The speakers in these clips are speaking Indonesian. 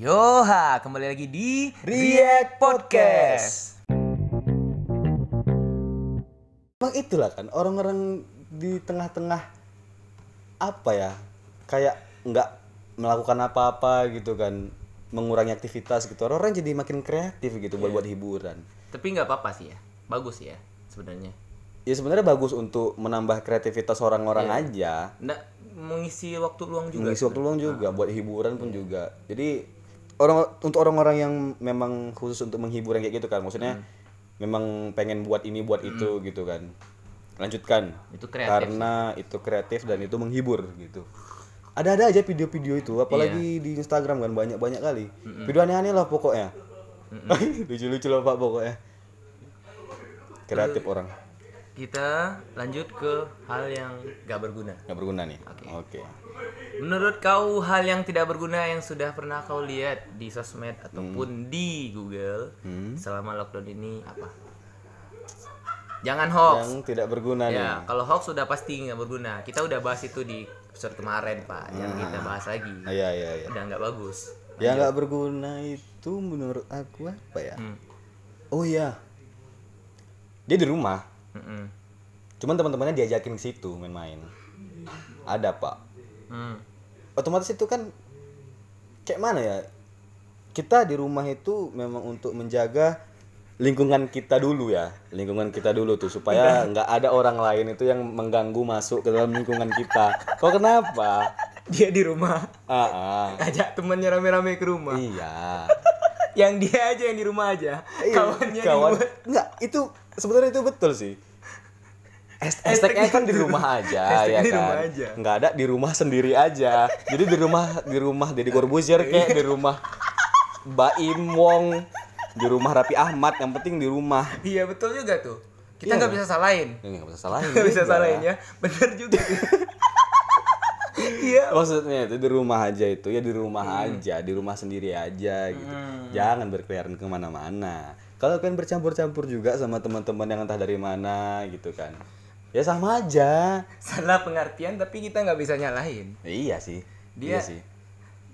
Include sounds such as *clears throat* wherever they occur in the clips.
Yoha, kembali lagi di React Podcast. Emang itulah kan orang-orang di tengah-tengah apa ya kayak nggak melakukan apa-apa gitu kan mengurangi aktivitas gitu. Orang-orang jadi makin kreatif gitu buat buat hiburan. Tapi nggak apa-apa sih ya, bagus ya sebenarnya. ya sebenarnya bagus untuk menambah kreativitas orang-orang aja. Nggak mengisi waktu luang juga. mengisi waktu luang juga buat hiburan pun juga. Jadi orang untuk orang-orang yang memang khusus untuk menghibur yang kayak gitu kan maksudnya memang pengen buat ini buat itu gitu kan. Lanjutkan. Itu kreatif karena itu kreatif dan itu menghibur gitu. Ada-ada aja video-video itu apalagi di Instagram kan banyak-banyak kali. Video aneh-aneh lah pokoknya. *laughs* Lucu-lucu lah pak pokoknya. Kreatif orang Kita lanjut ke hal yang nggak berguna. nggak berguna nih Oke. oke Menurut kau hal yang tidak berguna yang sudah pernah kau lihat di sosmed ataupun di Google selama lockdown ini apa? Jangan hoax. yang tidak berguna nih Ya, kalau hoax sudah pasti nggak berguna. Kita udah bahas itu di episode kemarin, Pak. Yang kita bahas lagi. Ah, iya iya iya Udah nggak bagus. yang nggak berguna itu menurut aku apa ya Hmm. oh iya dia di rumah Mm-mm. cuman teman-temannya diajakin ke situ main-main ada pak Hmm. otomatis itu kan kayak mana ya kita di rumah itu memang untuk menjaga lingkungan kita dulu ya lingkungan kita dulu tuh supaya nggak ada orang lain itu yang mengganggu masuk ke dalam lingkungan kita kok kenapa Dia di rumah. ah, ah. Ajak temannya rame-rame ke rumah. iya *laughs* Yang dia aja yang di rumah aja. Iya, Kawannya kawan dibuat. nggak itu sebenarnya itu betul sih hashtagnya kan di rumah *laughs* aja ya di kan rumah aja. nggak ada di rumah sendiri aja jadi di rumah di rumah Deddy Corbuzier kayak di rumah Baim Wong di rumah Rapi Ahmad yang penting di rumah Iya, betul juga tuh. Kita Iya. nggak bisa salahin. Ya, nggak bisa salahin Nggak bisa salahin ya. Bener juga. *laughs* Iya. maksudnya itu di rumah aja itu ya di rumah Hmm. aja di rumah sendiri aja gitu jangan berkeliaran ke mana-mana kalau kalian bercampur-campur juga sama teman-teman yang entah dari mana gitu kan ya sama aja *laughs* Salah pengertian tapi kita nggak bisa nyalahin. iya sih Dia- iya sih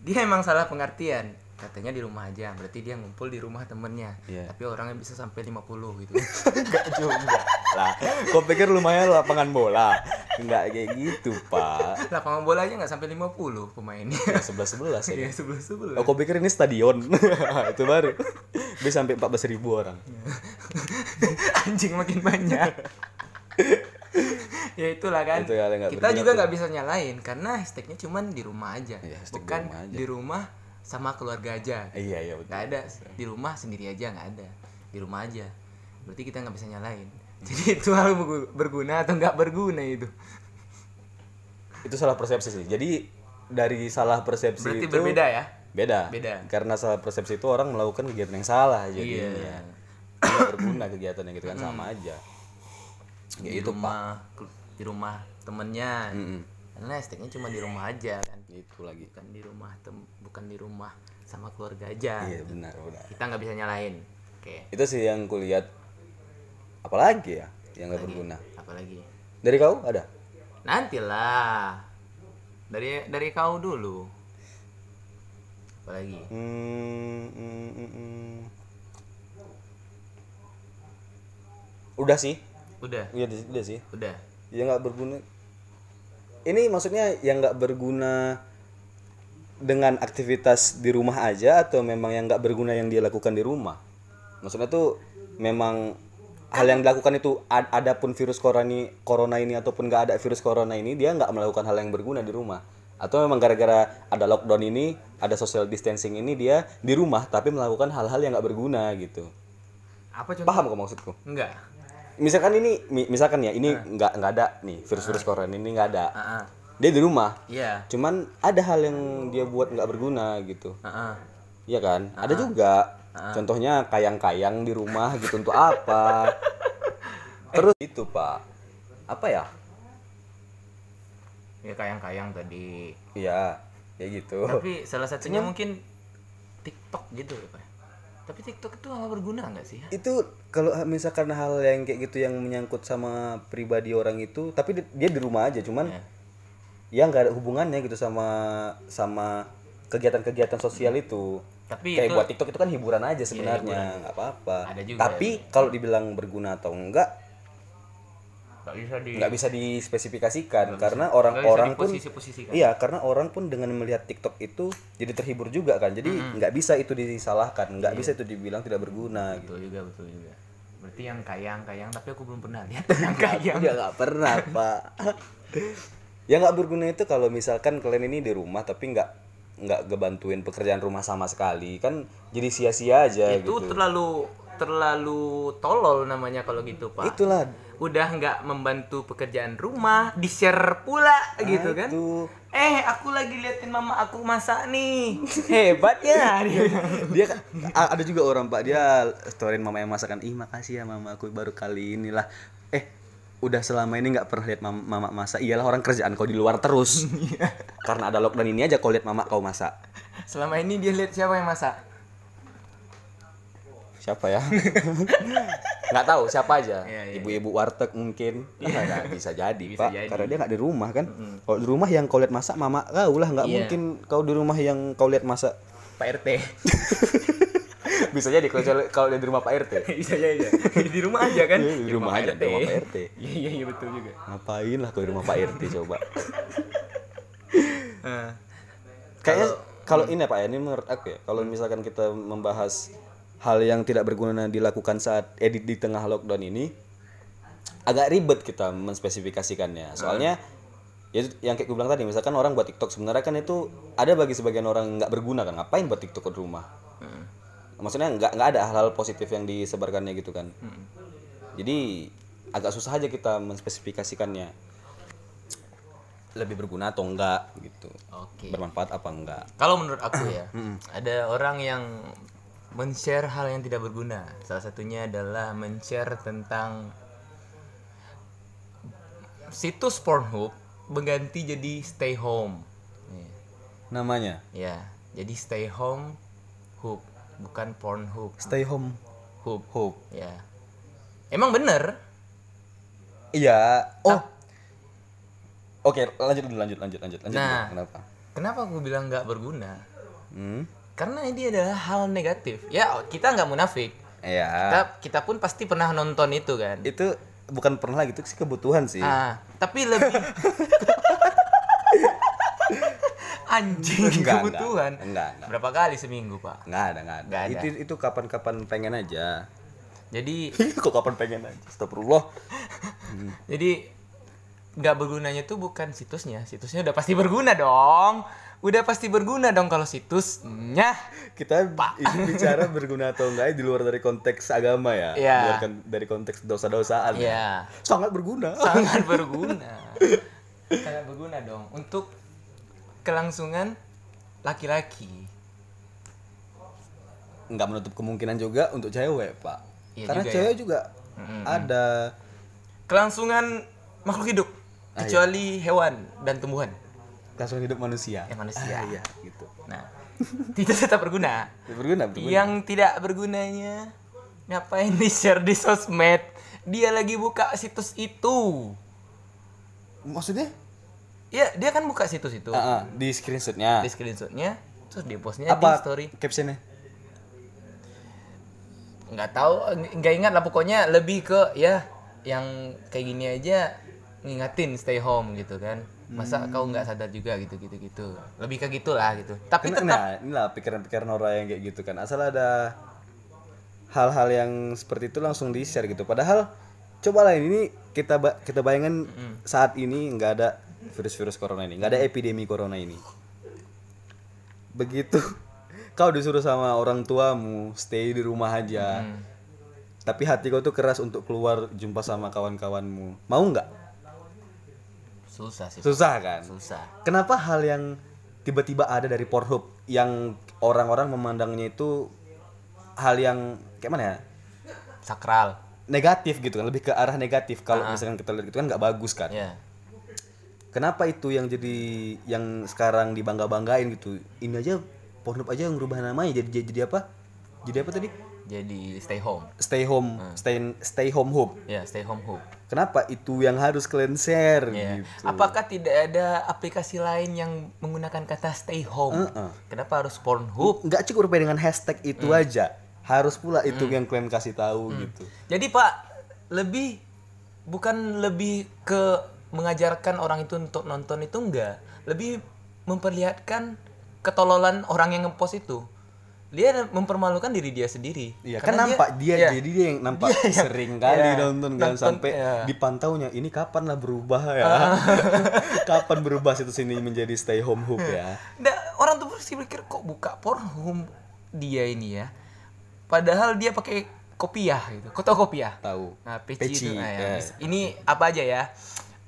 Dia emang salah pengertian. Katanya di rumah aja, berarti dia ngumpul di rumah temennya. Iya. Tapi orangnya bisa sampai 50 gitu. *laughs* enggak juga lah kau pikir lumayan lapangan bola enggak kayak gitu pak Lapangan bolanya nggak sampai 50 pemainnya. sebelas sebelas ya Iya, sebelah. Oh, kau pikir ini stadion? *laughs* itu baru. Bisa sampai 14.000 ribu orang. *laughs* Anjing makin banyak. ya itulah kan. Itu Kita juga nggak bisa nyalain karena hashtagnya cuman di rumah aja. Iya, di Bukan rumah aja. di rumah sama keluarga aja. Iya, iya betul. Nggak ada di rumah sendiri aja nggak ada. Di rumah aja. Berarti kita nggak bisa nyalain. Jadi *laughs* itu hal bergu- berguna atau nggak berguna itu. Itu salah persepsi sih. Jadi dari salah persepsi Berarti itu berbeda ya. Beda. Beda. Karena salah persepsi itu orang melakukan kegiatan yang salah jadinya. Iya. Tidak berguna kegiatan yang gitu kan sama aja. Ya di itu, Pak. rumah di rumah temennya. Mm-mm. Karena hashtagnya cuma di rumah aja kan. Itu lagi. Bukan di rumah tem bukan di rumah sama keluarga aja. Iya, benar, benar. Kita nggak bisa nyalain. Oke. Itu sih yang kulihat apalagi ya yang nggak berguna. Apalagi? Dari kau ada? Nantilah. Dari dari kau dulu. Apalagi? Hmm, hmm, hmm, hmm. Udah sih. Udah. Iya, udah sih. Udah. yang nggak berguna ini maksudnya yang nggak berguna dengan aktivitas di rumah aja atau memang yang nggak berguna yang dia lakukan di rumah maksudnya tuh memang hal yang dilakukan itu ad- ada pun virus corona ini, corona ini ataupun nggak ada virus corona ini dia nggak melakukan hal yang berguna di rumah atau memang gara-gara ada lockdown ini ada social distancing ini dia di rumah tapi melakukan hal-hal yang nggak berguna gitu Apa contoh? paham kok maksudku Enggak. Misalkan ini mi- misalkan ya ini nggak nggak ada nih virus-virus corona ini nggak ada. Ah, ah. dia di rumah Iya. cuman ada hal yang dia buat nggak berguna gitu. Ah, ah. Iya kan? Ada juga contohnya kayang-kayang di rumah gitu untuk apa. *laughs* Terus itu pak. Apa ya? Ya kayang-kayang tadi. iya kayak gitu. Tapi salah satunya mungkin TikTok gitu ya, Pak. Tapi TikTok itu nggak berguna nggak sih? itu kalau misalkan hal yang kayak gitu yang menyangkut sama pribadi orang itu tapi di- dia di rumah aja cuman Ya. ya nggak ada hubungannya gitu sama sama kegiatan-kegiatan sosial itu. Tapi kayak itu- buat TikTok itu kan hiburan aja sebenarnya nggak apa-apa. Ada juga tapi kalau dibilang berguna atau enggak nggak bisa di nggak bisa dispesifikasikan karena nggak bisa orang-orang pun iya karena orang pun dengan melihat TikTok itu jadi terhibur juga kan. Jadi nggak bisa itu disalahkan nggak Iya. bisa itu dibilang tidak berguna gitu. betul juga betul juga. Berarti yang kayang kayang tapi aku belum pernah lihat *laughs* yang kayang. ya nggak pernah pak. *laughs* Yang nggak berguna itu kalau misalkan kalian ini di rumah tapi nggak nggak ngebantuin pekerjaan rumah sama sekali kan jadi sia-sia aja itu gitu. terlalu terlalu tolol namanya kalau gitu pak. Itulah. Udah nggak membantu pekerjaan rumah di share pula gitu kan? itu. Eh aku lagi liatin mama aku masak nih. *laughs* Hebat ya. *laughs* Dia dia kan ada juga orang pak. Dia storyin mama yang masakan. Ih makasih ya mama aku baru kali inilah. Eh udah selama ini nggak pernah lihat mama, mama masak. Iyalah orang kerjaan kau di luar terus. *laughs* Karena ada lockdown ini aja kau lihat mama kau masak. Selama ini dia lihat siapa yang masak siapa ya? *laughs* Nggak tahu siapa aja. Iya, iya, ibu-ibu warteg mungkin. Nah, bisa jadi Bisa pak. jadi. karena dia nggak di rumah kan? Kalau di rumah yang kau lihat masak mama kau lah. Nggak Iya. mungkin kau di rumah yang kau lihat masak. Pak rt *laughs* bisa jadi kalau kalau dia di rumah pak rt *laughs* bisa aja di rumah aja kan? Iya, di rumah aja, di rumah Pak RT. iya iya iya betul juga. Ngapain lah kau di rumah pak rt coba? Nah, kayaknya kalau ini ya pak ya ini menurut aku ya kalau misalkan kita membahas hal yang tidak berguna dilakukan saat edit di tengah lockdown ini agak ribet kita menspesifikasikannya. Soalnya ya yang kayak gue bilang tadi misalkan orang buat TikTok sebenarnya kan itu ada bagi sebagian orang nggak berguna kan ngapain buat TikTok di rumah? Maksudnya nggak nggak ada hal-hal positif yang disebarkannya gitu kan. Jadi agak susah aja kita menspesifikasikannya. Lebih berguna atau enggak gitu. Oke. Bermanfaat apa enggak Kalau menurut aku ya, ada orang yang men-share hal yang tidak berguna. Salah satunya adalah men-share tentang situs Pornhub mengganti jadi stay home. Nih, namanya Ya, jadi stay home hub, bukan Pornhub. stay home Hub. hope Ya. Emang bener? iya oh oke lanjut dulu lanjut lanjut lanjut lanjut Nah. dulu. kenapa Kenapa aku bilang nggak berguna? hmm Karena ini adalah hal negatif. Ya, kita nggak munafik. ya Kita, kita pun pasti pernah nonton itu kan. itu bukan pernah lagi itu sih kebutuhan sih Ah, tapi lebih *laughs* anjing Enggak, kebutuhan. enggak, enggak, enggak. Berapa kali seminggu, Pak? nggak ada nggak ada. Ada. itu itu kapan-kapan pengen aja Jadi *laughs* kok kapan pengen aja Astagfirullah *laughs* jadi nggak bergunanya tuh bukan situsnya. Situsnya udah pasti berguna dong. Udah pasti berguna dong kalau situsnya. kita ini bicara berguna atau enggak di luar dari konteks agama ya Iya. di luar dari konteks dosa-dosaan ya. Iya. sangat berguna Sangat *laughs* berguna. Sangat berguna dong untuk kelangsungan laki-laki. nggak menutup kemungkinan juga untuk cewek pak Iya karena juga cewek juga ada Kelangsungan makhluk hidup kecuali hewan dan tumbuhan. Langsung hidup manusia Ya, manusia. Ah, iya gitu Nah, *laughs* itu tetap berguna. berguna berguna Yang tidak bergunanya ngapain di share di sosmed? Dia lagi buka situs itu. maksudnya Ya, dia kan buka situs itu. Ah, ah, di screenshotnya Di screenshotnya, terus di postnya apa di story. captionnya Nggak tahu, nggak ingat lah pokoknya lebih ke ya yang kayak gini aja ngingatin stay home gitu kan. Masa kau nggak sadar juga gitu gitu gitu. Lebih ke gitulah gitu. Tapi Kena- tetap nah inilah pikiran-pikiran orang yang kayak gitu kan. Asal ada hal-hal yang seperti itu langsung di share gitu. Padahal coba lah ini kita ba- kita bayangkan saat ini nggak ada virus-virus corona ini. Nggak ada epidemi corona ini. Begitu. *laughs* Kau disuruh sama orang tuamu stay di rumah aja. Tapi hati kau tuh keras untuk keluar jumpa sama kawan-kawanmu. Mau nggak susah sih. susah kan Susah. Kenapa hal yang tiba-tiba ada dari Pornhub yang orang-orang memandangnya itu hal yang kayak mana ya? Sakral. Negatif gitu kan, lebih ke arah negatif. Kalau Ah. misalkan kita lihat itu kan nggak bagus kan. Ya. Kenapa itu yang jadi yang sekarang dibangga-banggain gitu? Ini aja Pornhub aja yang merubah namanya jadi jadi, jadi apa? Jadi apa tadi? Jadi stay home Stay home, stay stay home hub. ya stay home home Kenapa itu yang harus kalian share Ya. gitu? Apakah tidak ada aplikasi lain yang menggunakan kata stay home? Heeh. Kenapa harus Pornhub? Nggak cukup dengan hashtag itu Hmm. aja. Harus pula itu yang kalian kasih tahu gitu. Jadi Pak, lebih bukan lebih ke mengajarkan orang itu untuk nonton itu enggak, lebih memperlihatkan ketololan orang yang ngepost itu. Dia mempermalukan diri dia sendiri. Iya kan nampak dia, Iya. jadi dia yang nampak Dia yang- sering kali iya, nonton kan sampai iya. dipantaunya ini kapan lah berubah ya *laughs* kapan berubah situs ini menjadi stay home hub ya Nggak, orang tuh pasti pikir kok buka Pornhub dia ini ya. Padahal dia pakai kopiah gitu. Kau tahu kopiah? tahu Nah, peci, Peci, itu. Nah, ya. ya. Mis- Ini apa aja ya?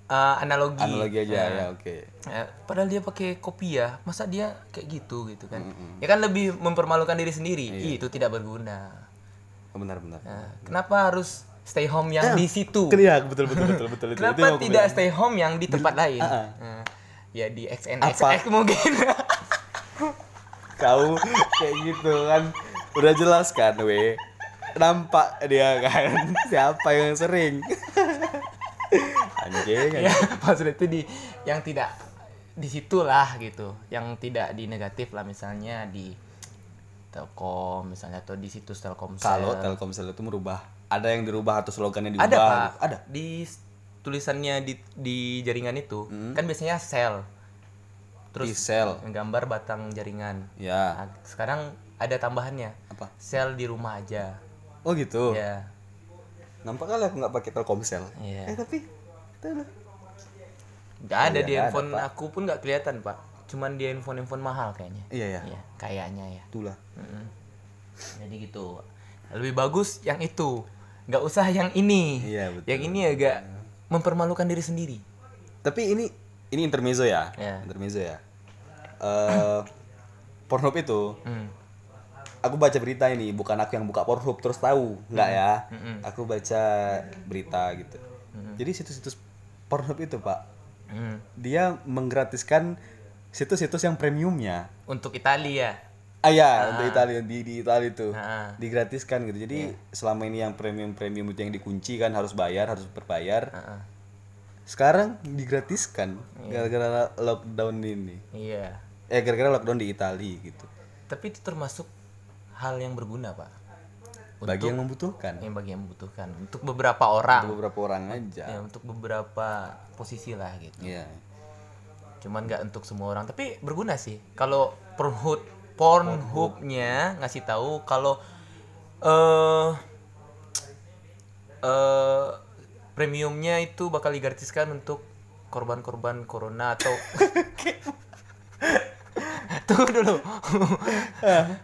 Eh, analogi. analogi aja Nah, ya oke eh, padahal dia pakai kopiah, masa dia kayak gitu gitu kan? Ya kan lebih mempermalukan diri sendiri. Ih, itu tidak berguna. Oh, benar benar Nah, kenapa harus stay home yang di situ? *laughs* Iya betul betul betul betul itu. *laughs* Itu Kenapa yang aku tidak stay home yang di tempat lain? ah. Nah, ya di? XNXX mungkin. *laughs* kau kayak gitu kan udah jelas kan we nampak dia kan siapa yang sering anjing, *laughs* ya, maksudnya itu di yang tidak di situlah gitu, yang tidak di negatif lah misalnya di Telkom misalnya atau di situs Telkomsel. kalau Telkomsel itu merubah ada yang dirubah atau slogannya diubah ada pak. Ada. Di tulisannya di di jaringan itu Hmm. kan biasanya sel. Di terus sel. gambar batang jaringan. Ya. Nah, sekarang ada tambahannya. Apa? Sel di rumah aja. Oh gitu? Ya. Nampak kali aku nggak pakai Telkomsel. Iya. eh tapi tuh. nggak ada Iya, di nggak ada, handphone aku pun nggak kelihatan pak. Cuman di handphone handphone mahal kayaknya. Iya ya Iya, kayaknya ya. Itulah. Mm-mm. jadi gitu. Lebih bagus yang itu. Nggak usah yang ini. Iya, betul. yang ini agak mempermalukan diri sendiri. Tapi ini ini intermezzo ya. Ya. intermezzo ya. Eh Pornhub itu Hmm. aku baca berita ini bukan aku yang buka Pornhub terus tahu nggak ya? Mm-mm. aku baca berita gitu. Jadi situs-situs Pornhub itu pak. Hmm. dia menggratiskan situs-situs yang premiumnya. Untuk Italia ah ya untuk Italia di di Italia itu. Ah. digratiskan gitu. Jadi selama ini yang premium premium itu yang dikunci kan harus bayar harus berbayar. Heeh. sekarang digratiskan gara-gara lockdown ini. Iya. Eh gara-gara lockdown di Italia gitu. Tapi itu termasuk hal yang berguna pak bagi yang membutuhkan. Yang bagi yang membutuhkan. Untuk beberapa orang. Untuk beberapa orang aja. Ya untuk beberapa posisi lah gitu. Iya. Cuman nggak untuk semua orang. Tapi berguna sih kalau Pornhub Pornhubnya ngasih tahu kalau eh eh premiumnya itu bakal digratiskan untuk korban-korban corona atau *laughs* tunggu dulu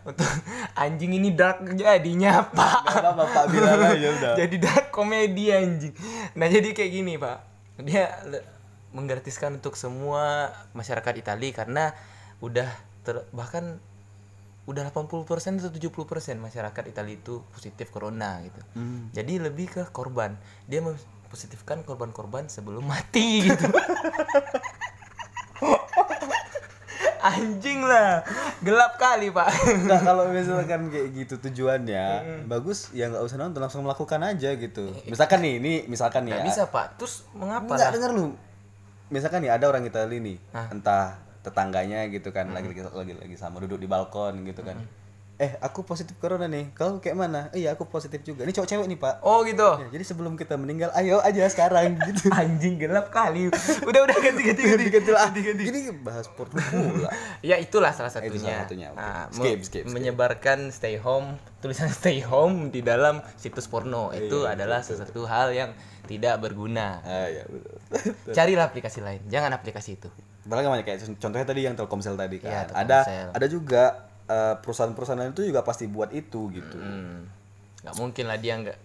untuk anjing ini dark jadinya pak. Apa bapak bilang aja udah. Jadi dark komedi anjing. Nah jadi kayak gini pak. Dia menggratiskan untuk semua masyarakat Italia karena udah ter- bahkan udah 80% atau 70% masyarakat Italia itu positif corona gitu. Hmm. jadi lebih ke korban. Dia mempositifkan korban-korban sebelum mati gitu *laughs* anjing lah. Gelap kali pak. Nggak, kalau misalkan kayak gitu tujuannya bagus ya nggak usah nonton langsung melakukan aja gitu. Misalkan nih ini misalkan nih ya. bisa pak. Terus mengapa nggak lah? denger lu. Misalkan nih ada orang Italia nih entah tetangganya gitu kan lagi lagi lagi lagi sama duduk di balkon gitu kan eh aku positif corona nih. Kau kayak mana? "Eh, iya aku positif juga. Ini cowok cewek nih pak. Oh gitu. Ya, jadi sebelum kita meninggal ayo aja sekarang *laughs* gitu. Anjing gelap kali. Udah udah ganti ganti ganti. Ganti lah gini bahas porno pula *laughs* ya itulah salah satunya, Itu salah satunya. Nah, Skip, skip, skip. menyebarkan stay home tulisan *laughs* stay home di dalam situs porno. Iya, itu adalah sesuatu hal yang tidak berguna. Ah ya betul. Carilah aplikasi lain. Jangan aplikasi itu. Padahal banyak kayak contohnya tadi yang Telkomsel tadi kan. Iya, ada Telkomsel. ada juga eh, perusahaan-perusahaan lain itu juga pasti buat itu gitu. Hmm, nggak mungkin lah dia nggak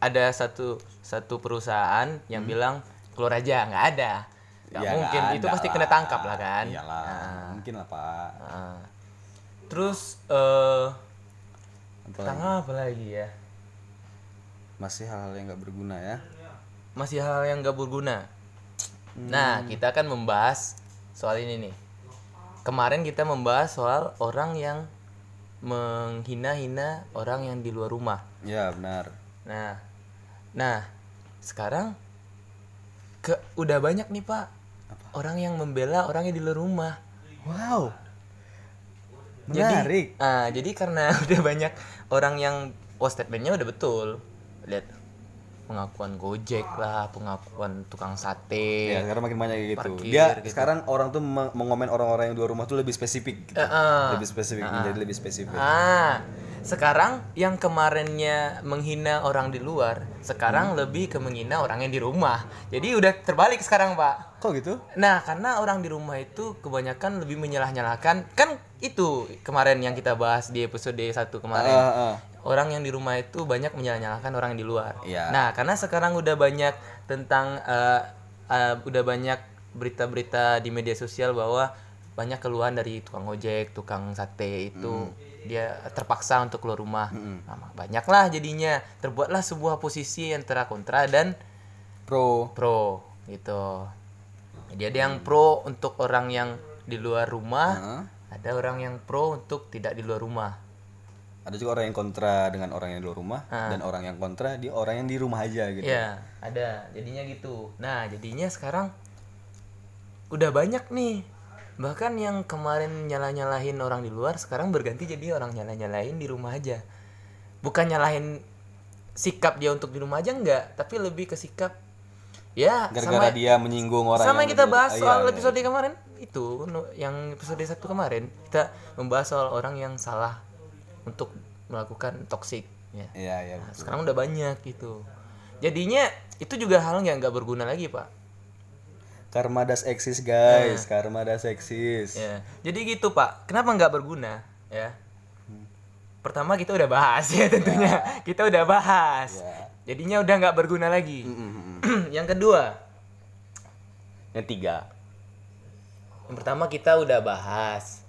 ada satu satu perusahaan yang bilang keluar aja nggak ada nggak Ya, mungkin nggak itu pasti lah. kena tangkap lah kan Iyalah, Nah, mungkin lah Pak. nah. terus eh Apa tentang apa lagi ya Masih hal-hal yang nggak berguna ya. masih hal yang gak berguna. Hmm. Nah, kita akan membahas soal ini nih. Kemarin kita membahas soal orang yang menghina-hina orang yang di luar rumah. Ya benar. Nah, nah sekarang ke udah banyak nih pak orang yang membela orang yang di luar rumah. Wow. Jadi, Menarik. ah, jadi karena *laughs* udah banyak orang yang oh statementnya udah betul. Lihat pengakuan Gojek lah, pengakuan tukang sate. Ya, sekarang makin banyak gitu. Parkir, Dia gitu. sekarang orang tuh meng- mengomen orang-orang yang di luar rumah tuh lebih spesifik gitu. Eh. Lebih spesifik, menjadi lebih spesifik. Ah, sekarang yang kemarinnya menghina orang di luar, sekarang lebih ke menghina orang yang di rumah. Jadi udah terbalik sekarang, Pak. Kok gitu? Nah, karena orang di rumah itu kebanyakan lebih menyalah-nyalahkan. Kan itu kemarin yang kita bahas di episode 1 kemarin. Ah, ah. Orang yang di rumah itu banyak menyalah-nyalahkan orang yang di luar. Iya. Nah, karena sekarang udah banyak tentang eh, eh, udah banyak berita-berita di media sosial bahwa banyak keluhan dari tukang ojek, tukang sate itu dia terpaksa untuk keluar rumah. Nah, banyaklah jadinya terbuatlah sebuah posisi antara kontra dan Pro. pro gitu. Jadi ada yang pro untuk orang yang di luar rumah, Heeh. Ada orang yang pro untuk tidak di luar rumah. Ada juga orang yang kontra dengan orang yang di luar rumah dan orang yang kontra di orang yang di rumah aja gitu. Iya, ada. Jadinya gitu. Nah, jadinya sekarang udah banyak nih. Bahkan yang kemarin nyalah-nyalahin orang di luar sekarang berganti jadi orang nyalah-nyalahin di rumah aja. Bukan nyalahin sikap dia untuk di rumah aja enggak, tapi lebih ke sikap ya Gara-gara sama dia menyinggung orang sama yang kita bahas Ah, soal iya, episode kemarin itu yang episode satu kemarin kita membahas soal orang yang salah untuk melakukan toxic ya. Iya, iya. Nah, sekarang udah banyak gitu. Jadinya itu juga hal yang nggak berguna lagi pak. Karma das eksis, guys. Karma das eksis. Ya. Jadi gitu pak. Kenapa nggak berguna? Ya. Pertama kita udah bahas *laughs* ya tentunya. Kita udah bahas. Ya. Jadinya udah nggak berguna lagi. *clears throat* yang kedua. Yang tiga. Yang pertama kita udah bahas.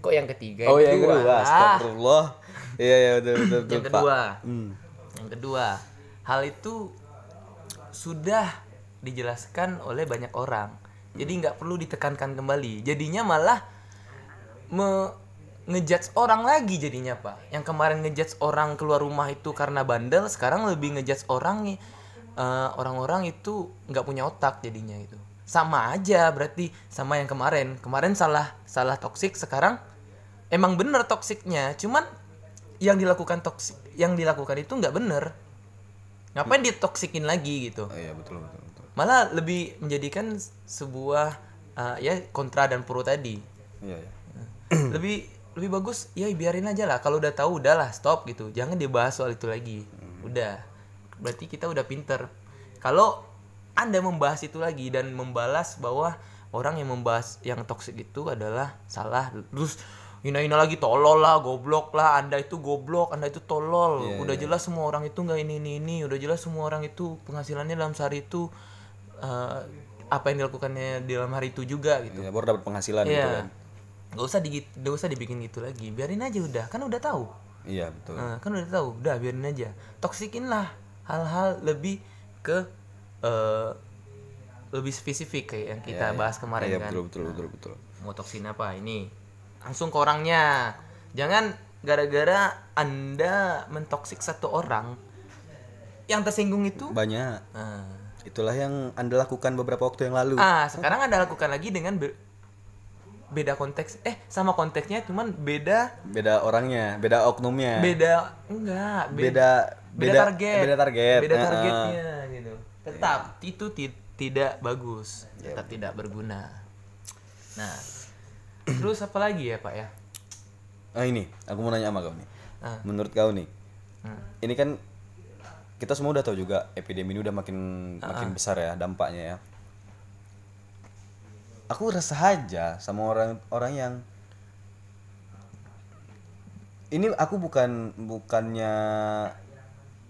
Kok yang ketiga? Oh, yang kedua kedua. lah. Astagfirullah. Iya, iya, betul, betul, betul, yang kedua Hmm. yang kedua hal itu sudah dijelaskan oleh banyak orang jadi nggak perlu ditekankan kembali jadinya malah me ngejudge orang lagi jadinya pak yang kemarin ngejudge orang keluar rumah itu karena bandel sekarang lebih ngejudge orang nih eh, orang-orang itu nggak punya otak jadinya itu. Sama aja berarti sama yang kemarin. Kemarin salah salah toksik sekarang emang bener toksiknya. Cuman yang dilakukan toksik yang dilakukan itu nggak bener. Ngapain ditoksikin lagi gitu? Oh, iya, betul, betul, betul. malah lebih menjadikan sebuah uh, ya kontra dan pro tadi. Iya, iya. lebih lebih bagus ya biarin aja lah. Kalau udah tahu udahlah stop gitu. Jangan dibahas soal itu lagi. Udah berarti kita udah pinter kalau anda membahas itu lagi dan membalas bahwa orang yang membahas yang toksik itu adalah salah terus hina-hina lagi tolol lah goblok lah anda itu goblok anda itu tolol Iya, udah jelas semua orang itu nggak ini ini ini udah jelas semua orang itu penghasilannya dalam sehari itu eh, apa yang dilakukannya di dalam hari itu juga gitu Iya, baru dapat penghasilan gitu Iya. kan. Gak usah digit, gak usah dibikin gitu lagi. Biarin aja udah, kan udah tahu. Iya, betul. Nah, kan udah tahu, udah biarin aja. Toksikin lah hal-hal lebih ke eh, lebih spesifik kayak yang kita bahas kemarin Iya, kan. betul, betul, betul, betul. Mau toksin apa ini? Langsung ke orangnya. Jangan gara-gara Anda mentoksik satu orang yang tersinggung itu. Banyak. Nah, Itulah yang Anda lakukan beberapa waktu yang lalu. Ah, sekarang Anda lakukan lagi dengan be- beda konteks. Eh, sama konteksnya cuman beda Beda orangnya, beda oknumnya. beda enggak, Iya. beda beda, target. Beda target. Beda targetnya gitu. Tetap itu ti- tidak bagus, tetap tidak berguna. Nah, terus apa lagi ya, Pak ya? Ah ini, aku mau nanya sama kau nih. Ah. Menurut kau nih, Hmm. ini kan kita semua udah tahu juga epidemi ini udah makin Ah, makin besar ya dampaknya ya. Aku resah aja sama orang orang yang ini aku bukan bukannya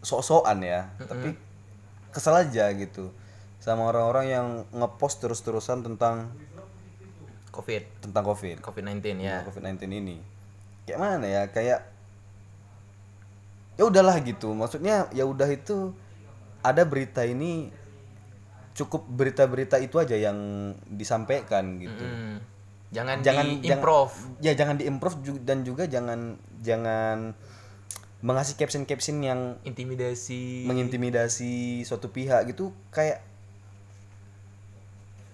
sok-sokan ya, tapi kesel aja gitu. Sama orang-orang yang ngepost terus-terusan tentang Covid, tentang covid. COVID-19 ya. covid-19 ini. Kayak mana ya? Kayak ya udahlah gitu. Maksudnya ya udah itu ada berita ini cukup berita-berita itu aja yang disampaikan gitu. Hmm. Jangan, jangan di improve. jangan, ya jangan diimprove dan juga jangan jangan mengasih caption-caption yang intimidasi. mengintimidasi suatu pihak gitu kayak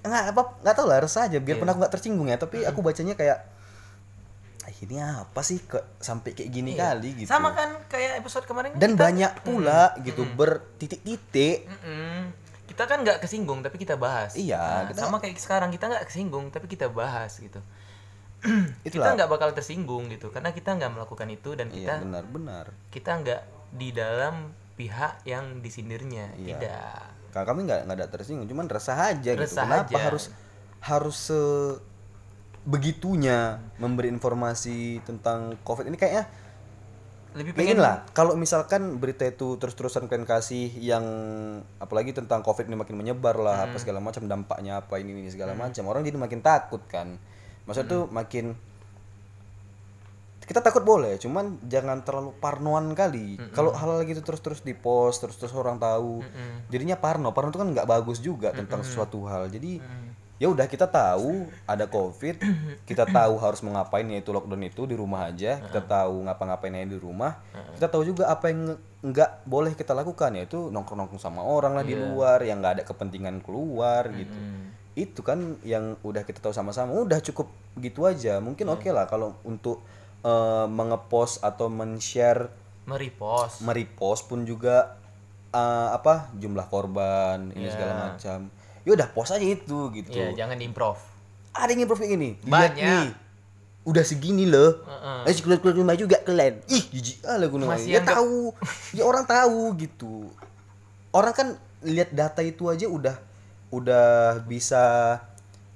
nggak apa nggak tahu lah resah aja biar pernah aku nggak tersinggung ya tapi aku bacanya kayak "Ah, ini apa sih kok sampai kayak gini kali gitu. Sama kan kayak episode kemarin kan dan kita- banyak pula gitu bertitik-titik. Mm-mm. kita kan nggak kesinggung tapi kita bahas. Iya, Nah, kita- sama kayak sekarang kita nggak kesinggung tapi kita bahas gitu *clears throat* kita itulah nggak bakal tersinggung gitu karena kita nggak melakukan itu dan iya kita benar-benar kita nggak di dalam pihak yang disindirnya Iya. tidak. Kalau kami nggak nggak ada tersinggung cuman resah aja gitu. Resah kenapa aja. harus harus se begitunya memberi informasi tentang covid? Ini kayaknya lebih pengen pengen lah kalau misalkan berita itu terus-terusan kalian kasih yang apalagi tentang covid ini makin menyebar lah apa segala macam dampaknya apa ini ini segala macam orang jadi makin takut kan maksud tuh makin kita takut boleh cuman jangan terlalu parnoan kali. Kalau hal gitu terus-terus di post terus-terus orang tahu jadinya parno. Parno itu kan nggak bagus juga tentang sesuatu hal. Jadi ya udah kita tahu ada covid kita tahu harus mengapain yaitu lockdown itu di rumah aja kita tahu ngapa-ngapain aja di rumah kita tahu juga apa yang nggak boleh kita lakukan yaitu nongkrong-nongkrong sama orang lah di luar yang nggak ada kepentingan keluar gitu itu kan yang udah kita tahu sama-sama udah cukup gitu aja. Mungkin oke lah kalau untuk eh, mengepost atau men-share merepost. Merepost pun juga eh, apa jumlah korban ini Iya. segala macam. Ya udah post aja itu gitu. Ya jangan improv ada yang improve kayak gini. Lihat Banyak. nih udah segini loh. Heeh. eh keluar keluar rumah juga kalian ih jijik ah lagu namanya Masih ya tahu. Ya orang tahu gitu. Orang kan lihat data itu aja udah udah bisa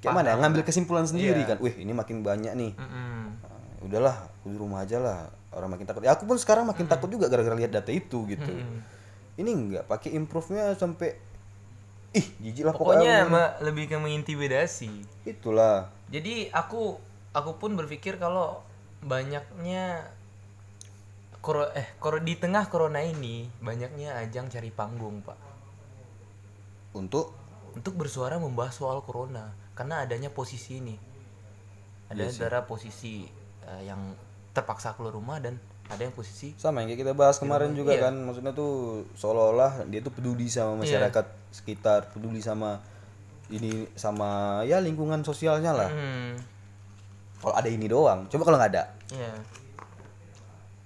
kayak mana? ya ngambil kesimpulan sendiri Iya. kan? Wih ini makin banyak nih. Mm-mm. Nah, udahlah aku di rumah aja lah. Orang makin takut. Ya aku pun sekarang makin takut juga gara-gara lihat data itu gitu. Ini enggak pakai improve-nya sampai ih jijik lah pokoknya pokoknya lebih ke mengintimidasi. Itulah. Jadi aku aku pun berpikir kalau banyaknya koro eh koro di tengah corona ini banyaknya ajang cari panggung pak. Untuk untuk bersuara membahas soal corona karena adanya posisi ini. Ada Iya antara posisi eh, yang terpaksa keluar rumah dan ada yang posisi sama yang kita bahas kemarin juga Iya. kan maksudnya tuh seolah-olah dia tuh peduli sama masyarakat sekitar peduli sama ini sama ya lingkungan sosialnya lah. Hmm, kalau ada ini doang coba kalau nggak ada. Ya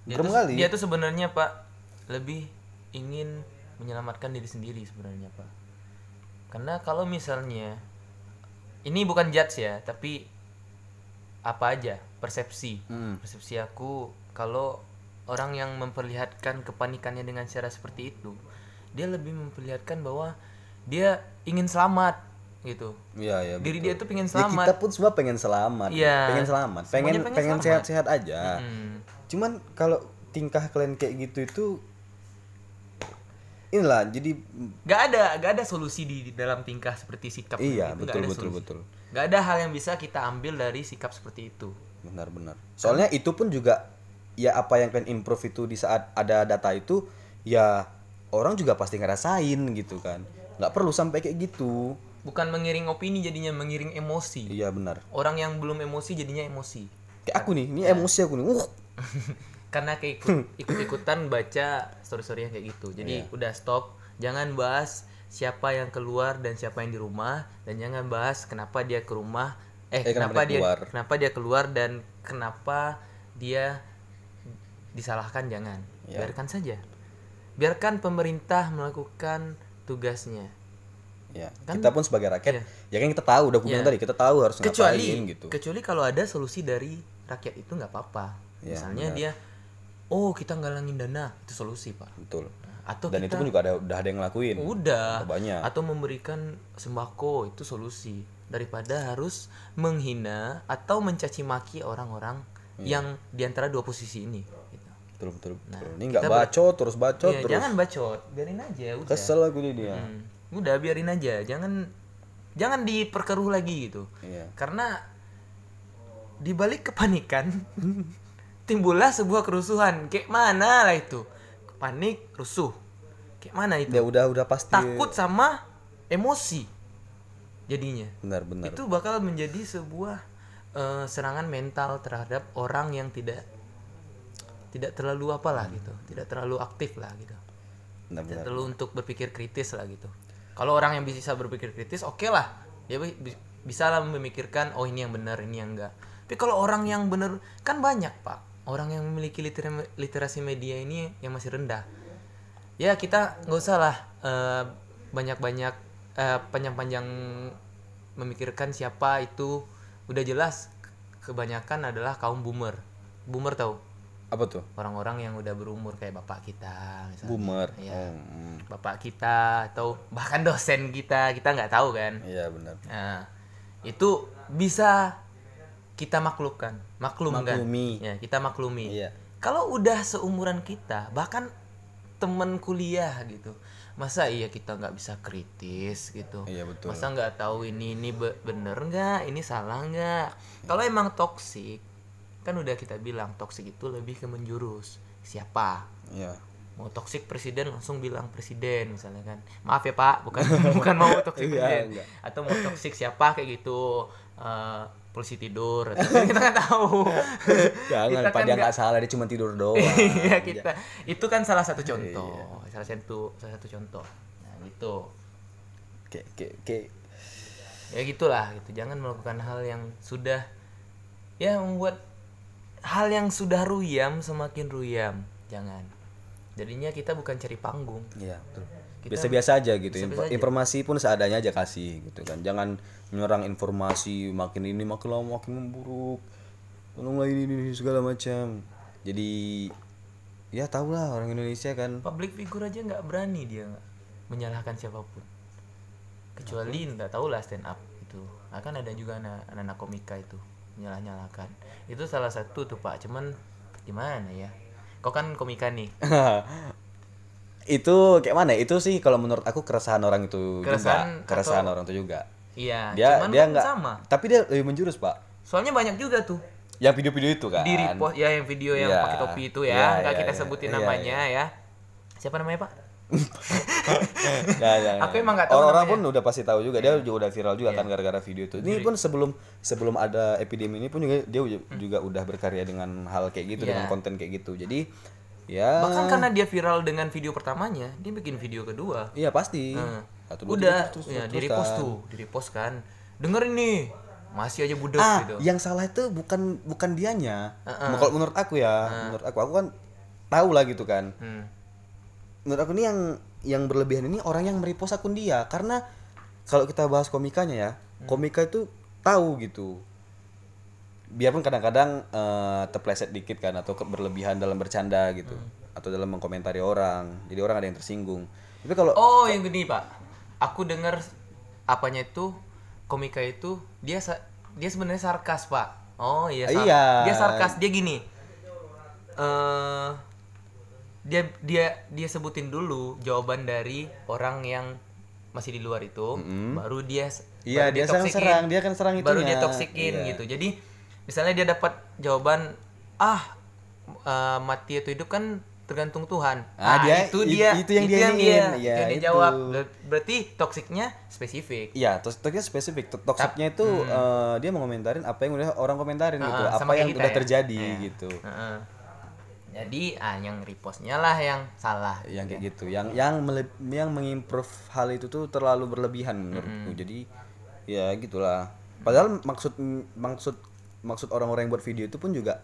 dia tuh, kali. dia tuh sebenarnya pak lebih ingin menyelamatkan diri sendiri sebenarnya pak karena kalau misalnya ini bukan judge ya tapi apa aja? Persepsi. Hmm. persepsi aku kalau orang yang memperlihatkan kepanikannya dengan cara seperti itu dia lebih memperlihatkan bahwa dia ingin selamat gitu. Iya ya diri dia tuh pengen ya selamat. kita pun semua pengen selamat Iya. pengen selamat pengen pengen sehat-sehat aja. Hmm. cuman kalau tingkah kalian kayak gitu itu inilah jadi Gak ada, gak ada solusi di, di dalam tingkah seperti sikap iya itu, betul nggak betul solusi. betul Gak ada hal yang bisa kita ambil dari sikap seperti itu. benar-benar soalnya itu pun juga ya apa yang kalian improve itu di saat ada data itu ya orang juga pasti ngerasain gitu kan nggak perlu sampai kayak gitu Bukan mengiring opini jadinya mengiring emosi. iya benar Orang yang belum emosi jadinya emosi. kayak aku nih ini emosi aku nih uh *laughs* Karena kayak ikut, ikut-ikutan baca story-story yang kayak gitu. Jadi Iya. udah stop, jangan bahas siapa yang keluar dan siapa yang di rumah dan jangan bahas kenapa dia ke rumah eh, Eh, kenapa, kenapa dia keluar. kenapa dia keluar dan kenapa dia disalahkan jangan. Iya. Biarkan saja. Biarkan pemerintah melakukan tugasnya. ya Kan- kita pun sebagai rakyat Iya. ya kan kita tahu udah bilang Iya. tadi kita tahu harus kecuali ngapain gitu kecuali kalau ada solusi dari rakyat itu nggak apa-apa Iya, misalnya benar. dia oh kita ngalangin dana. Itu solusi pak. Betul. Atau dan kita itu pun juga ada udah ada yang ngelakuin. Udah. Udah banyak. Atau memberikan sembako itu solusi. Daripada harus menghina atau mencaci maki orang-orang Iya. yang di antara dua posisi ini gitu. betul betul, betul. Nah, ini nggak bacot terus bacot Iya, terus jangan bacot. Biarin aja udah. Kesel aku nih dia Hmm, udah biarin aja. Jangan jangan diperkeruh lagi gitu. Iya. Karena di balik kepanikan *laughs* timbullah sebuah kerusuhan. Kayak mana lah itu? Panik rusuh. Kayak mana itu? Ya udah udah pasti. Takut sama emosi jadinya. Benar benar. Itu bakal menjadi sebuah eh, serangan mental terhadap orang yang tidak tidak terlalu apalah gitu. Tidak terlalu aktif lah gitu. Benar, tidak benar. terlalu untuk berpikir kritis lah gitu. Kalau orang yang bisa berpikir kritis oke lah. Dia bi- bisa lah memikirkan oh ini yang benar ini yang enggak. Tapi kalau orang yang benar kan banyak pak orang yang memiliki litera- literasi media ini yang masih rendah ya kita nggak usah lah eh, banyak-banyak eh, panjang-panjang memikirkan siapa itu udah jelas kebanyakan adalah kaum boomer boomer tahu Apa tuh? orang-orang yang udah berumur kayak bapak kita misalnya Boomer. Oh, hmm. bapak kita atau bahkan dosen kita kita nggak tahu kan Iya benar. nah itu bisa kita maklukkan maklum Maklumi. kan ya kita maklumi Iya. kalau udah seumuran kita bahkan temen kuliah gitu masa iya kita nggak bisa kritis gitu Iya betul. masa nggak tahu ini ini be- bener nggak ini salah nggak kalau emang toksik kan udah kita bilang toksik itu lebih ke menjurus siapa Iya. mau toksik presiden langsung bilang presiden misalnya kan maaf ya pak bukan *laughs* bukan mau toksik Iya, presiden enggak. atau mau toksik siapa kayak gitu Eh, polisi tidur atau *laughs* kita nggak tahu. *laughs* Jangan Kita kan dia nggak- nggak salah dia cuma tidur doang. *laughs* Iya kita. Itu kan salah satu contoh. Iya. salah satu salah satu contoh. Nah gitu. Kayak kayak kayak ya gitulah gitu. Jangan melakukan hal yang sudah ya membuat hal yang sudah ruyam semakin ruyam. Jangan. Jadinya kita bukan cari panggung. Iya, betul. Biasa-biasa aja gitu. Biasa-biasa Info- aja. Informasi pun seadanya aja kasih gitu kan. Jangan menyerang informasi makin ini makin lama makin memburuk. Tolonglah ini, ini segala macam. Jadi ya tau lah orang Indonesia kan. public figure aja nggak berani dia nggak menyalahkan siapa pun kecuali nggak tahu lah stand up itu nah, kan ada juga anak anak komika itu nyalah nyalahkan itu salah satu tuh pak cuman gimana ya kau kan komika nih *laughs* itu kayak mana? Itu sih kalau menurut aku keresahan orang itu Keresahan juga. Keresahan atau- orang itu juga. iya Dia cuman dia nggak sama Tapi dia lebih menjurus, Pak. soalnya banyak juga tuh Yang video-video itu kan. di repost ya yang video yang Iya. pakai topi itu Iya, ya nggak iya, kita iya. sebutin Iya, namanya ya siapa namanya pak *laughs* Ya, ya, Aku ya. emang nggak tahu Orang-orang pun udah pasti tahu juga. Dia juga udah viral juga kan gara-gara video itu. Ini pun sebelum sebelum ada epidemi ini pun juga dia uj- juga udah berkarya dengan hal kayak gitu Iya. dengan konten kayak gitu. Jadi ya bahkan karena dia viral dengan video pertamanya dia bikin video kedua iya pasti. Nah, Satu, dua, udah terus- ya di repost kan. tuh di repost kan dengerin nih masih aja budek Ah, gitu yang salah itu bukan bukan dianya. Heeh. Kalau menurut aku ya, menurut aku aku kan tahu lah gitu kan. Hmm. menurut aku nih yang yang berlebihan ini orang yang merepost akun dia karena kalau kita bahas komikanya ya komika itu tahu gitu biarpun kadang-kadang eh, terpleset dikit kan atau berlebihan dalam bercanda gitu atau dalam mengkomentari orang jadi orang ada yang tersinggung. Tapi kalau oh yang gini pak. Aku dengar apanya itu komika itu dia dia sebenarnya sarkas pak. Oh iya sar- Iya. dia sarkas. Dia gini eh dia dia dia sebutin dulu jawaban dari orang yang masih di luar itu baru dia Iya, baru dia serang- serang, dia akan serang baru dia toksikin Iya. gitu. Jadi misalnya dia dapat jawaban ah eh, mati atau hidup kan tergantung Tuhan Ah, dia- itu dia itu yang dia ingin. dia, Iya, itu yang dia itu. jawab Ber- berarti toksiknya spesifik Iya, toksiknya spesifik. To- Toksiknya itu eh, dia mengomentarin apa yang udah orang komentarin gitu, Ah, apa sama kayak yang udah ya. terjadi Iya. gitu. Heeh. jadi ah yang repostnya lah yang salah Yang kayak gitu, yang yang yang mengimprove hal itu tuh terlalu berlebihan menurutku. Jadi ya gitulah. Padahal maksud maksud maksud orang-orang yang buat video itu pun juga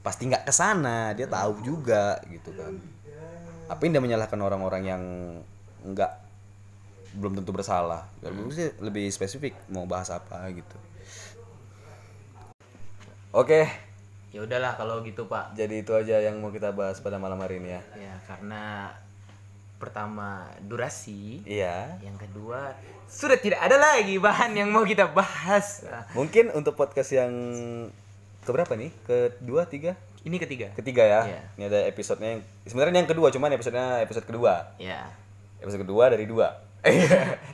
pasti nggak ke sana, dia tahu juga gitu kan. Apa yang dia menyalahkan orang-orang yang nggak belum tentu bersalah. Kalau sih lebih spesifik mau bahas apa gitu. Oke, ya udahlah kalau gitu pak jadi itu aja yang mau kita bahas pada malam hari ini ya. ya karena pertama durasi Iya. yang kedua sudah tidak ada lagi bahan yang mau kita bahas Nah, Mungkin untuk podcast yang keberapa nih? Kedua, tiga? ini ketiga Ketiga ya. Iya. Ini ada episodenya yang sebenarnya yang kedua, cuman episodenya episode kedua. ya Episode kedua dari dua.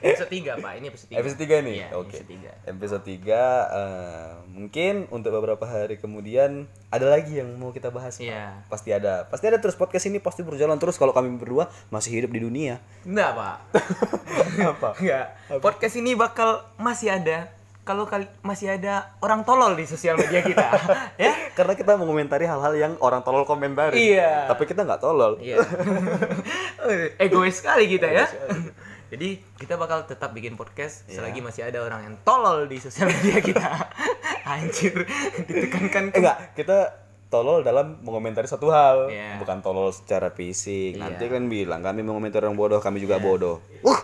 Episode tiga pak ini episode tiga episode tiga nih. Iya, Oke. episode tiga Episode tiga eh, mungkin untuk beberapa hari kemudian ada lagi yang mau kita bahas. Pak. Iya. Pasti ada. Pasti ada terus podcast ini pasti berjalan terus kalau kami berdua masih hidup di dunia. enggak pak *laughs* Apa? enggak podcast ini bakal masih ada kalau kali masih ada orang tolol di sosial media kita, *laughs* ya. Karena kita mengomentari hal-hal yang orang tolol komentari. Iya. Tapi kita nggak tolol. Iya. *laughs* Egois sekali kita ya. Jadi kita bakal tetap bikin podcast Iya. selagi masih ada orang yang tolol di sosial media kita. *laughs* Anjir, ditekankan Eh, enggak, kita tolol dalam mengomentari satu hal, Iya. bukan tolol secara fisik. Nanti Iya. kan bilang kami mengomentari orang bodoh, kami juga bodoh. Uh,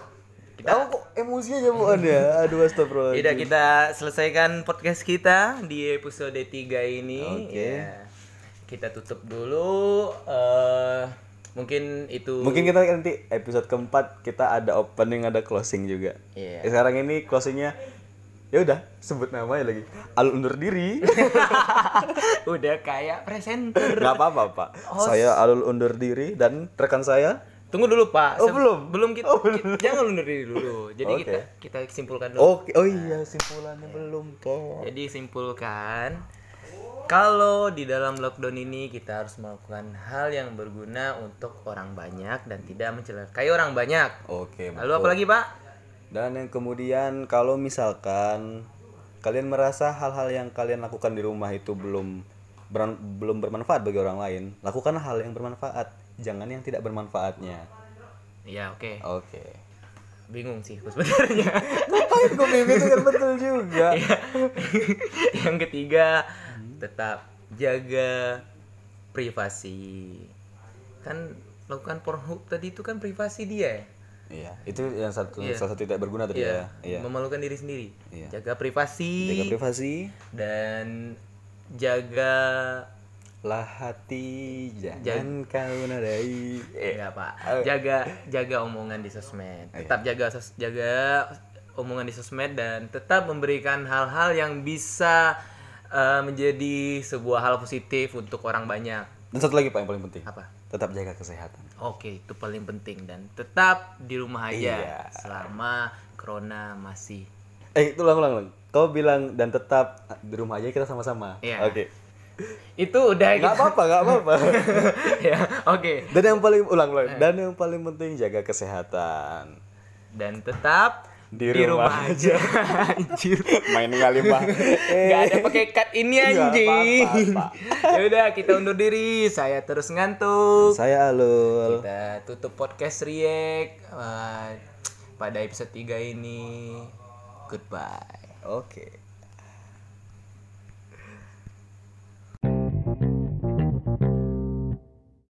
kita kok emosinya jamuan ya? Aduh astagfirullah. Udah kita selesaikan podcast kita di episode 3 ini. Oke. Ya. Kita tutup dulu eh mungkin itu Mungkin kita nanti episode keempat kita ada opening, ada closing juga. Iya. Eh, Sekarang ini closingnya ya udah sebut namanya lagi. Al undur diri. *laughs* udah kayak presenter. Gak apa-apa pak. Saya Alul undur diri dan rekan saya. Tunggu dulu, Pak. Oh, belum? Belum kita, kita- jangan undur diri dulu. Jadi Oke. kita kita simpulkan dulu. Oke, oh iya simpulannya belum kok. Jadi simpulkan kalau di dalam lockdown ini kita harus melakukan hal yang berguna untuk orang banyak dan tidak mencelakai orang banyak. Oke. Lalu apa lagi, Pak? Dan yang kemudian kalau misalkan kalian merasa hal-hal yang kalian lakukan di rumah itu belum belum bermanfaat bagi orang lain, lakukan hal yang bermanfaat, jangan yang tidak bermanfaatnya. Ya, oke. Oke. Bingung sih sebenarnya. *laughs* Ngapain kok Bibi itu kan betul juga. Iya. *laughs* yang ketiga, tetap jaga privasi. Kan lakukan Pornhub tadi itu kan privasi dia ya. Iya, itu yang satu Iya. salah satu tidak berguna tadi ya. Iya. Memalukan diri sendiri. Iya. Jaga privasi Jaga privasi, dan jaga lah hati, jangan kau nadai. enggak, Pak. Jaga jaga omongan di sosmed. Tetap jaga sos- jaga omongan di sosmed dan tetap memberikan hal-hal yang bisa eh, menjadi sebuah hal positif untuk orang banyak. Dan satu lagi Pak yang paling penting, Apa? tetap jaga kesehatan. Oke, itu paling penting dan tetap di rumah aja Iya. selama corona masih. Eh, itu ulang ulang ulang. Kau bilang dan tetap di rumah aja kita sama-sama. Iya. Oke. Itu udah Gak apa-apa, gak apa-apa. *laughs* ya, oke. Dan yang paling ulang ulang. Dan yang paling penting jaga kesehatan. Dan tetap Di rumah aja. Anjir. Main kali Pak. Gak ada pakai cut ini anjing. ya udah kita undur diri. Saya terus ngantuk. Saya Alul. Kita tutup podcast React eh, pada episode 3 ini. Goodbye. Oke.